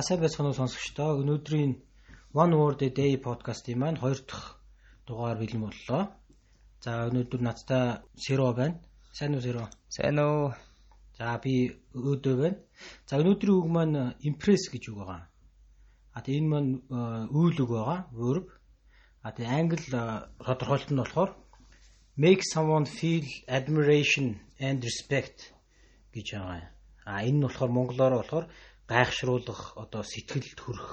За сайн байцгаана уу сонсогчдоо. Өнөөдрийн One Word a Day подкастын маань хоёр дахь дугаар бэлэн боллоо. За өнөөдөр надтай Сэро байна. Сайн уу Сэро? Сайн уу. За би өөдөө байна. За өнөөдрийн үг маань impress гэж үг байгаа. А тэгээ энэ маань үйл үг байгаа. Verb. А тэгээ англи тодорхойлолт нь болохоор make someone feel admiration and respect гэж байгаа. А энэ нь болохоор монголоор болохоор гайхшруулах одоо сэтгэлд хүрэх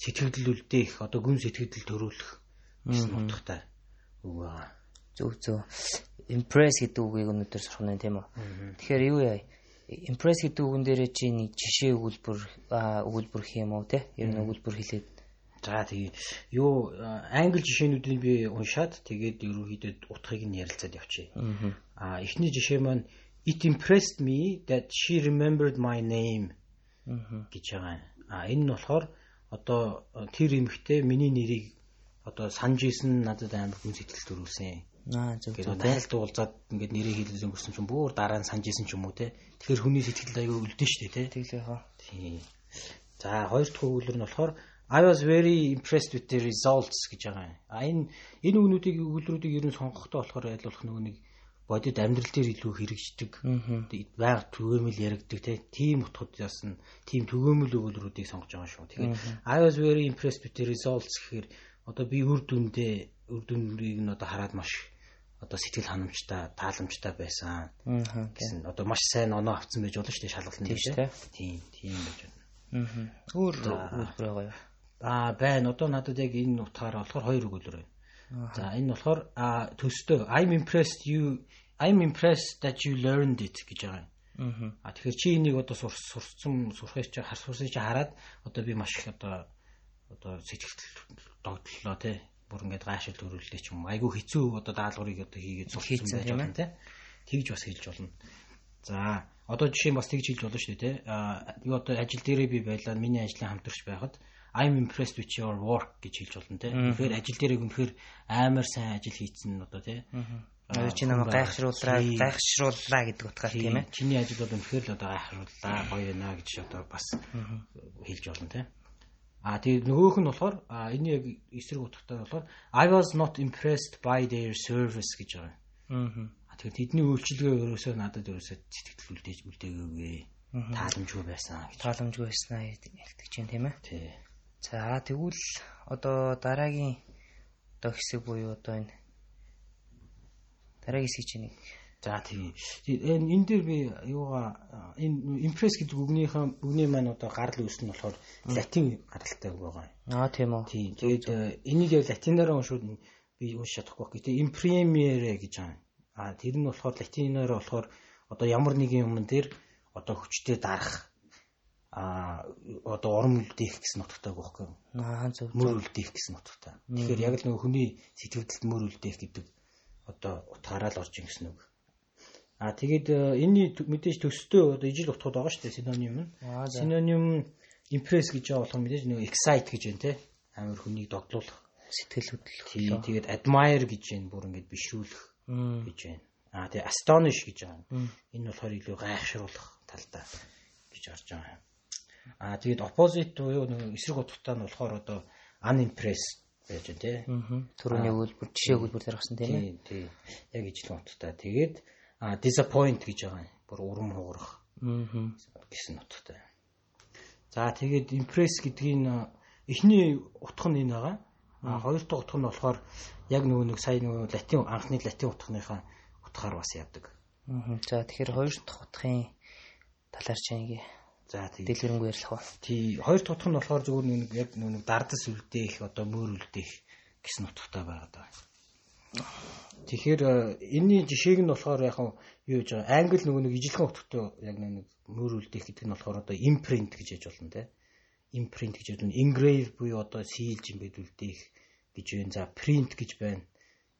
сэтгэл үлдээх одоо гүн сэтгэл төрүүлэх гэсэн утгатай үг байгаа. Зөв зөв. Impress гэдэг үгийг өнөөдөр сурах нь тийм үү. Тэгэхээр юу яа? Impress гэдэг үгэн дээр чи нэг жишээ өгүүлбэр өгүүлбэр хийх юм уу те? Ер нь өгүүлбэр хэлээд. За тэгээ юу англи жишээнүүдийг би уншаад тэгээд ерөнхийдөө утгыг нь ярилцаад явчихъя. Аа эхний жишээ маань It impressed me that she remembered my name гэж байгаа. А энэ нь болохоор одоо тэр эмэгтэй миний нэрийг одоо санаж исэн надад амар хүн сэтгэл төрүүлсэн. Аа зөв зөв. Тайлд уулзаад ингээд нэрийг хэлээд өнгөрсөн чинь бүр дараа нь санаж исэн ч юм уу те. Тэгэхээр хүний сэтгэл аягүй өлдөн шүү дээ те. Тэглээ хаа. Тийм. За хоёр дахь өгүүлбэр нь болохоор I was very impressed with the results гэж байгаа. А энэ энэ үгнүүдийг өгүүлбэрүүдийг ер нь сонгохдоо болохоор айлуулах нөгөө нэг бодит амьдрал дээр илүү хэрэгждэг. Байг түгээмэл яригддаг тийм утгуудаас нь тийм түгээмэл өгүүлбэрүүдийг сонгож байгаа шүү. Тэгэхээр I was very impressed with the results гэхээр одоо би үр дүндээ үр дүнрийг нь одоо хараад маш одоо сэтгэл ханамжтай, тааламжтай байсан гэсэн. Одоо маш сайн оноо авцсан байж болно шүү дээ шалгалтын дээр. Тийм, тийм байж байна. Өөр өгүүлбэр байгаа юу? Аа байна. Одоо надад яг энэ утгаараа болохоор хоёр өгүүлбэр байна. За энэ болохоор төстөө I'm impressed you I'm impressed that you learned it гэж байгаа юм. Аа тэгэхээр чи энийг одоо сурцсан сурахыг чи харсуусыг чи хараад одоо би маш их одоо одоо сэтгэл догтлоо те бүр ингээд гайшил төрүүлдэг ч юм айгүй хэцүү одоо даалгаврыг одоо хийгээд сурсан байж байна те тэгж бас хэлж болно. За одоо жишээ нь бас тэгж хэлж болно шүү дээ те. Аа юу одоо ажил дээрээ би байлаа миний ажлын хамтарч байхад I'm impressed with your work гэж хэлж болно те. Тэгэхээр ажил дээр үнэхээр амар сайн ажил хийцэн одоо те. Аа чи намайг гайхшрууллаа, гайхшрууллаа гэдэг утгаар тийм ээ. Чиний ажил бол үнэхээр л одоо гайхшрууллаа, гоё наа гэж одоо бас хэлж болно те. А тэгээ нөгөөх нь болохоор энэ яг эсрэг утгатай болохоор I was not impressed by their service гэж байгаа. Аа. Тэгэхээр тэдний үйлчилгээ өрөөсөө надад өрөөсөө сэтгэл үлдээж үлдээгээгүй. Тааламжгүй байсан. Тааламжгүй байснаа хэлдэг чинь тийм ээ. Тий. За тэгвэл одоо дараагийн одоо хэсэг буюу одоо энэ дараагийн хэсэг чинь За тийм. Энэ дээр би юугаа энэ импресс гэдэг үгнийхэн үгний маань одоо гарал үүснэ болохоор латин гаралтай үг байгаа юм. Аа тийм үү. Тийм. Тэгээд энийг яг латинаар уншууд би уншиж чадахгүй. Гэтэ импремиере гэж байгаа. Аа тэр нь болохоор латинаар болохоор одоо ямар нэгэн юм дээр одоо хүчтэй дарах а одоо урам үлдээх гэсэн утгатай байхгүй юу? Аа зөв. Мөр үлдээх гэсэн утгатай. Тэгэхээр яг л нөгөө хүний сэтгэлдэлд мөр үлдээх гэдэг одоо утгаараа л орж ин гэсэн үг. А тэгээд энэний мэдээж төстэй одоо ижил утгууд байгаа шүү дээ синоним нь. Синоним импресс гэж байгаа болохоор мэдээж нөгөө excite гэж байна те. Амар хүнийг догдлуулах, сэтгэл хөдлөх. Тэгээд admire гэж байна бүр ингэж бишрүүлэх гэж байна. А тэгээд astonish гэж байгаа. Энэ болохоор илүү гайхшруулах талдаа гэж орж байгаа юм. Аа тэгээд opposite буюу нэг эсрэг утгатай нь болохоор одоо unimpressed байж байна тий. Төрөний үйлбэр жишээ үйлбэр заргасан тийм ээ. Тий. Яг ижил утгатай. Тэгээд а disappoint гэж байгаа юм. Бүр урам хугарах. Аа. гэсэн утгатай. За тэгээд impress гэдгийг эхний утга нь энэ байгаа. А хоёр дахь утга нь болохоор яг нөгөө нэг сая нөгөө латин анхны латин утганыхаа утгаар бас яадаг. Аа. За тэгэхээр хоёр дахь утгын талаар чинь За тийм. Дэлгэрэнгүй ярьлах ба. Тий. Хоёр утга нь болохоор зөвхөн нэг яг нэг дардас үлдээх, одоо мөр үлдээх гэсэн утгатай байгаад байна. Тэгэхээр энэний жишээг нь болохоор яг юу гэж байгаа англи нөгөө нэг ижилхэн утгатай яг нэг мөр үлдээх гэдэг нь болохоор одоо imprint гэж яж болно те. Imprint гэж болно. Engrave буюу одоо сийлж бид үлдээх гэж байна. За print гэж байна.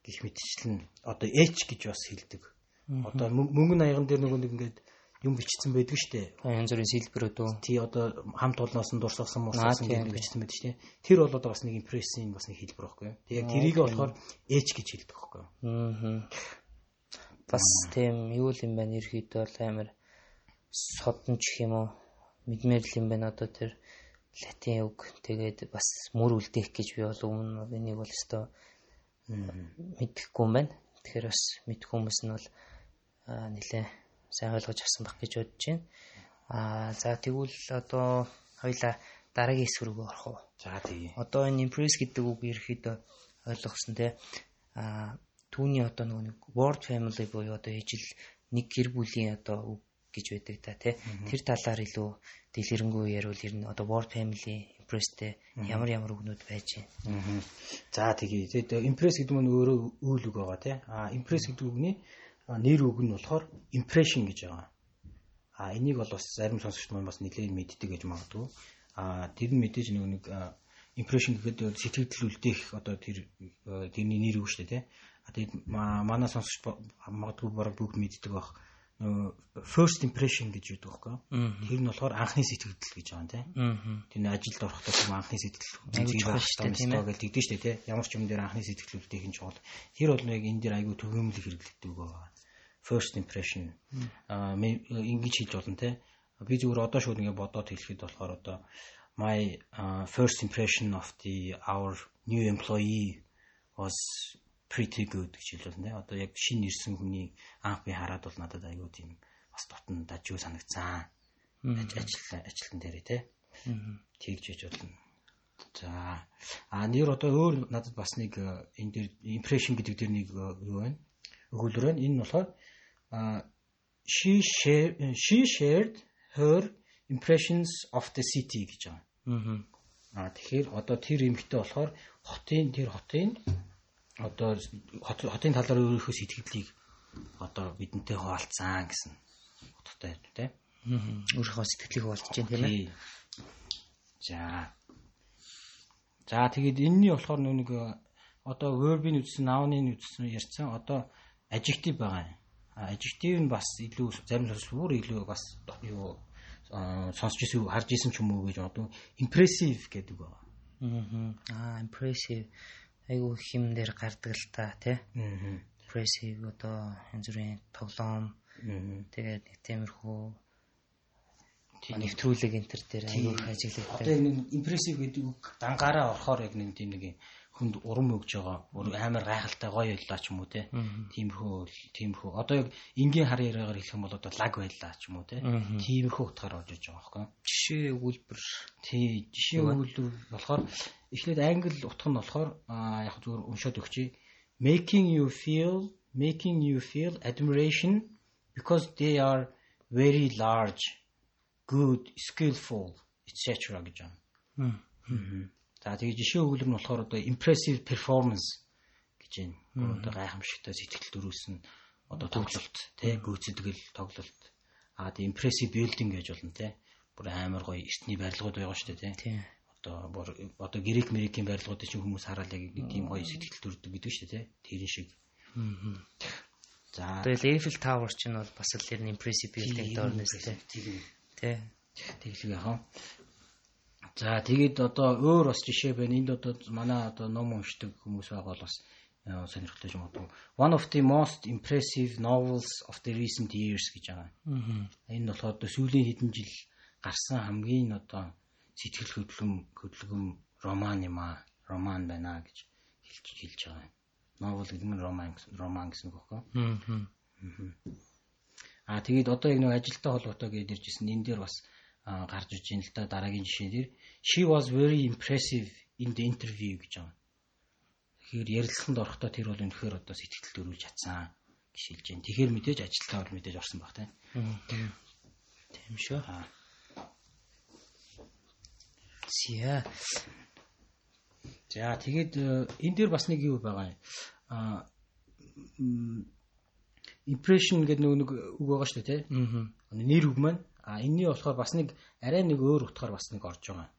Гэх мэтчлэн одоо etch гэж бас хэлдэг. Одоо мөнгө наяган дээр нөгөө нэг ингээд юм бичсэн байдаг штэ. Янз бүрийн сэлбэрүүд үү. Тий одоо хамт олноос нь дурсгасан муусгасан гэдэг бичсэн байдаг штэ. Тэр бол одоо бас нэг импрессийн бас нэг хэлбэр байхгүй юу. Тэгээ тэрийг болохоор H гэж хэлдэг байхгүй юу. Аа. Бас тийм юу л юм байна ерхийдөө бол амар содон ч юм уу мэдмээр л юм байна одоо тэр латин үг тэгээд бас мөр үлдээх гэж би бол өмнө энийг бол өстой мэдэхгүй юм байна. Тэгэхээр бас мэдэх хүмүүс нь бол нэлээ сайн ойлгож авсан баг гэж бодож байна. Аа за тэгвэл одоо хоёлаа дараагийн хэсэг рүү орох уу? За тэгье. Одоо энэ impress гэдэг үг ерөөхдөө ойлгосон те. Аа түүний одоо нэг word family буюу одоо ижил нэг гэр бүлийн одоо үг гэж байдаг та тий. Тэр талаар илүү дэлгэрэнгүй ярил ер нь одоо word family impressтэй ямар ямар үгнүүд байж байна. За тэгье. Тэгээд impress гэдэг нь өөрөө үйл үг байгаа тий. А impress гэдэг үгний нэр үг нь болохоор impression гэж байгаа. А энийг бол бас зарим сонсогч маань бас нэлээд мэддэг гэж магадгүй. А тэр нь мэдээж нэг нэг impression гэхэд сэтгэл үлдээх одоо тэр тэрний нэр үг шүү дээ. А тэгээд манай сонсогч магадгүй бараг бүгд мэддэг байх first impression гэж яддаг байхгүй. Тэр нь болохоор анхны сэтгэл гэж байгаа юм тий. Тэр ажилд орохдоо тийм анхны сэтгэл үзүүлэх гэж тэгдэж штэ тий. Ямар ч юм дээр анхны сэтгэл үлдээх нь чухал. Тэр бол яг энэ дээр айгүй төгөөмөл хэрэглэдэг байгаа. First impression аа ингэж хийж болно тий. Би зүгээр одоо шууд ингэ бодоод хэлэхэд болохоор одоо my uh, first impression of the our new employee was pretty good гэж хэлвэл нэ. Одоо яг шинэ ирсэн хүний анх би хараад бол надад аюу тийм бас дотн дажгүй санагцсан. Ажил ажилтан дээр тий. Тэгж иж болно. За а нэр одоо өөр надад бас нэг э, энэ дээр impression гэдэг дээр нэг э, юу байна? Өгүүлбэр байна. Энэ болохоор she shared she shared her impressions of the city гэж байгаа. Аа тэгэхээр одоо тэр эмэгтэй болохоор хотын тэр хотын одоо хотын талаар өөрийнхөө сэтгэлийг одоо бидэнтэй хуваалцсан гэсэн утгатай тийм. Өөрийнхөө сэтгэлийг хуваалцж байна тийм ээ. За. За тэгээд энэний болохоор нэг одоо verb-ийн үдсэн, noun-ийн үдсэн ярьсан одоо adjective байгаа юм. Adjective нь бас илүү зарим сонсч бүр илүү бас юу сонсч ирсэн харж ирсэн ч юм уу гэж одоо impressive гэдэг байгаа. Аа impressive айгүй хим дээр гардаг л та тий. Прессив одоо янз бүрийн тоглоом тэгээд нэг тиймэрхүү нэвтрүүлэг энтер дээр айгүй ажиглагддаг. Одоо нэг импрессив гэдэг үг дангаараа орохоор яг нэг тийм нэг хүнд урам өгж байгаа. Амар гайхалтай гоё байлаа ч юм уу те. Тиймэрхүү тиймэрхүү. Одоо яг энгийн хар яриагаар хэлэх юм бол одоо лаг байлаа ч юм уу те. Тиймэрхүү утгаар орж иж байгаа байхгүй. Жишээ өгүүлбэр. Тий, жишээ өгүүлбэр болохоор эхлээд англи утга нь болохоор яг зүгээр уншаад өгчий. Making you feel making you feel admiration because they are very large, good, skillful, etc гэж байна. За тэгээ жишээ өгүүлбэр нь болохоор одоо impressive performance гэж байна. Одоо гайхамшигтай сэтгэл төрүүлсэн одоо тоглолт тий гүйцэтгэл тоглолт. Аа тэгээ impressive building гэж болно тий. Бүр амар гоё эртний барилгууд байгаа шүү дээ тий. Одоо одоо грек мэрикийн барилгуудыг чинь хүмүүс хараад яг тийм гоё сэтгэл төрдөг гэдэг шүү дээ. Тэрэн шиг. За тэгээ Eiffel Tower чинь бол бас л ер нь impressive building доорноос тий. Тий. Тэглэг яхаа. За тэгээд одоо өөр бас жишээ байна. Энд одоо манай одоо ном уншдаг хүмүүс байгаа бол бас э, сонирхолтой юм уу. One of the most impressive novels of the recent years гэж байгаа. Энэ болохоор одоо сүүлийн хэдэн жил гарсан хамгийн одоо сэтгэл хөдлөм хөдөлгөм роман юм аа. Роман байна гэж хэлж хэлж байгаа. Новел гэдэг нь роман роман гэсэн үг хөөе. Аа тэгээд одоо яг нэг ажилтай холбоотой гэж иржсэн. Энэ дээр бас гарч иж ин л да дараагийн жишээ дээр she was very impressive in the interview гэж байгаа. Тэгэхээр ярилцлаганд орохдоо тэр бол үнэхээр одоо сэтгэл төрүүлж чадсан гэж хэлж байна. Тэгэхээр мэдээж ажилтаа бол мэдээж орсон баг тийм. Тийм шүү. Зя. За тэгээд э, энэ дээр бас нэг юу байгаа юм. Аа impression гэдэг нэг үг байгаа шүү дээ тийм. Нэр үг маань А энэний болохоор бас нэг арай нэг өөр утгаар бас нэг орж байгаа.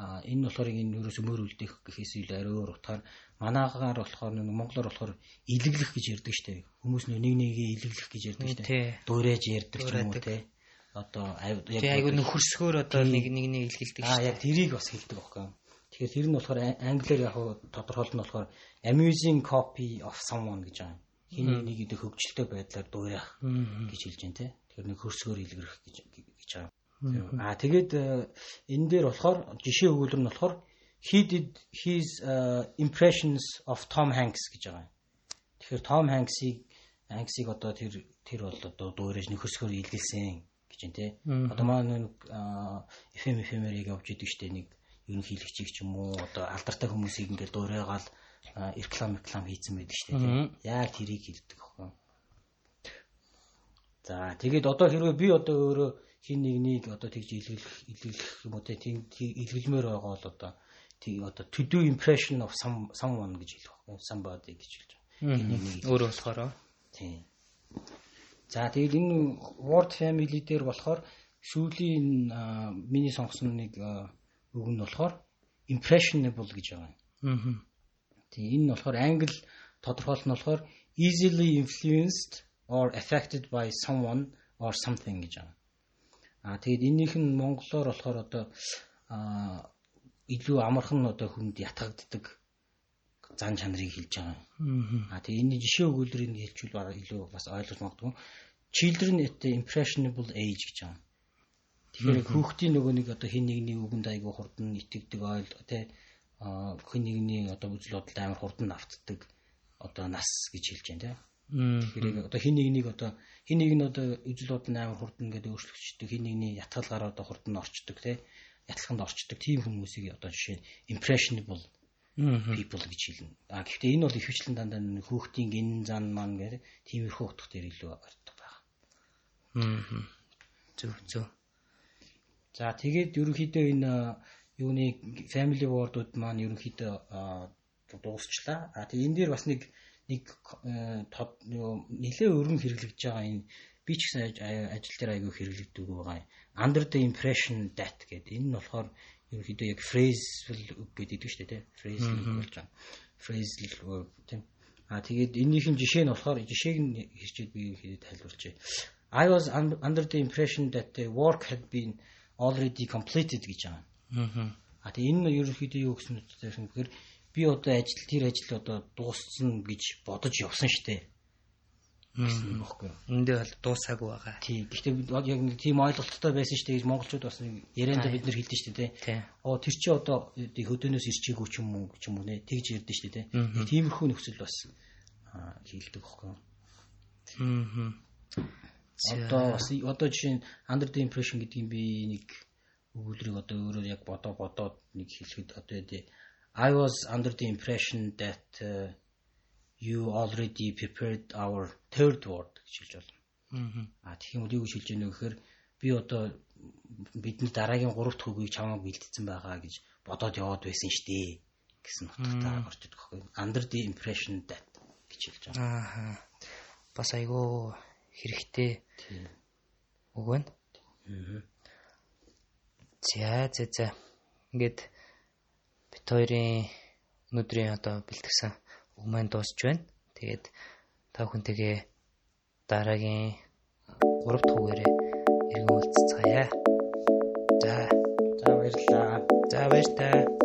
А энэ болохоор энэ ерөөсө мөр үлдэх гэхээс илүү арай өөр утгаар манаагаар болохоор нэг монголоор болохоор илэглэх гэж ярьдаг штеп. Хүмүүс нэг нэгээ илэглэх гэж ярьдаг штеп. Дуурайж ярьдаг ч юм уу те. Одоо яг айгу нэг хөрсгөөр одоо нэг нэг нэг илгэлдэг штеп. А яг тэрийг бас хэлдэг байхгүй. Тэгэхээр тэр нь болохоор англиар яг тодорхойлт нь болохоор amusing copy of someone гэж байгаа. Хин нэг гэдэг хөвгчлөлтэй байдлаар дуурайх гэж хэлж байна те. Тэгэхээр нэг хөрсгөөр илгэрэх гэж гэж байгаа. Аа тэгээд э, энэ дээр болохоор жишээ өгүүлбэр нь болохоор he did his uh, impressions of Tom Hanks гэж байгаа. Тэгэхээр Tom Hanks-ийг Hanks-ийг одоо тэр тэр бол одоо дуурайж нөхөрсгөр илгэлсэн гэж байна те. Одоо маань нэг FM FM-ээр явж идэг штэ нэг ерөнхийлөгчийг ч юм уу одоо алдартай хүмүүсийг ингээд дуурайгаал реклам реклам хийцэн байдаг штэ те. Яг тэрийг хэлдэг аахгүй. За тэгээд одоо хэрвээ би одоо өөрөө хин нэгнийг одоо тэгж илгэлэх илгэлэх юм уу те илгэлмээр байгаа бол одоо тий одоо to do impression of some someone гэж хэлэх байхгүй somebody гэж хэлж байгаа. Хин нэг өөрөө болохоор тий За тэгээд энэ Word Family дээр болохоор сүүлийн миний сонгосон нэг үг нь болохоор impressionable гэж байгаа. Аа. Тийм энэ нь болохоор англи тодорхойлол нь болохоор easily influenced or affected by someone or something гэж байгаа. Аа тэгээд энийх нь монголоор болохоор одоо илүү амархан одоо хүнд ятгагддаг зан чанарыг хэлж байгаа. Аа тэгээ энэ жишээ өгүүлбэрийг хэлчихвэл илүү бас ойлгож магадгүй children at the impressionable age гэж байгаа. Тэгэхээр хүүхдийн нөгөө нэг одоо хин нэгний үгэнд айгүй хурдан итгэдэг ойл тэ хин нэгний одоо үзэл бодолд амар хурдан автдаг одоо нас гэж хэлж байна тэ. Тэгэхээр одоо хин нэгнийг одоо хин нэг нь одоо үзэл бодол амар хурдан гэдэг өөрчлөгчдөг хин нэгний ятгалгаар одоо хурдан орчдөг тэ ятлаханд орчдөг тийм хүмүүсийг одоо жишээ нь impressionable people гэж хэлнэ. А гэхдээ энэ бол ихэвчлэн дандаа хүүхдийн гин зан маань гэх тиймэрхүү утга дээр илүү Аа. Зөв зөв. За тэгээд ерөнхийдөө энэ юуны family word-ууд маань ерөнхийдөө дуусчлаа. А тэгээд энэ дээр бас нэг нэг тод нэлээ өргөн хэрэглэгдэж байгаа энэ би ч гэсэн ажил дээр аягүй хэрэглэгдэг байгаа. Under the impression that гэдэг. Энэ нь болохоор ерөнхийдөө яг phrasal үг гэдэг шүү дээ. Phrasal болж байгаа. Phrasal тийм. А тэгээд энэнийхэн жишээ нь болохоор жишээг нь хэрчээд би хэд тайлбарлажээ. I was under the impression that the work had been already completed гэж байгаа. Аа. А тэгээ энэ нь ерөнхийдөө юу гэсэн үг гэхээр би одоо ажил тэр ажил одоо дууссан гэж бодож явсан штэ. Гэсэн бохоггүй. Эндээ бол дуусаагүй байгаа. Тий. Гэхдээ яг нэг тийм ойлголттой байсан штэ гэж монголчууд бас нэг ярианда бид нар хэлдэг штэ тий. Оо тэр чи одоо хөдөөнөөс ирчээгүй ч юм уу ч юм уу нэ тэгж ярьдэн штэ тий. Тиймэрхүү нөхцөл бас хийлдэг бохоггүй. Аа. Одоо бас одоо жишээ нь under the impression гэдгийг би нэг өгүүлбэрийг одоо өөрөө яг бодоо бодоод нэг хэлэхэд одоо I was under the impression that uh, you already prepared our third word гэж хэлж байна. Аа тэгэх юм уу юу гэж хэлж вэ гэхээр би одоо бидний дараагийн гурав дахь үгийг чамайг бэлдсэн байгаа гэж бодоод яваад байсан дээ гэсэн утгатай орж идэх байхгүй. Under the impression that гэж хэлж байгаа. Аа. Бас айгүй хэрэгтэй үг байна. За за за. Ингээд бит хоёрын өнөөдрийн одоо бэлтгэсэн маань дуусч байна. Тэгээд та бүхэнтэйгээ дараагийн 3 дахь үгээрээ иргэн уулзцаая. За. За баярлалаа. За баярлалаа.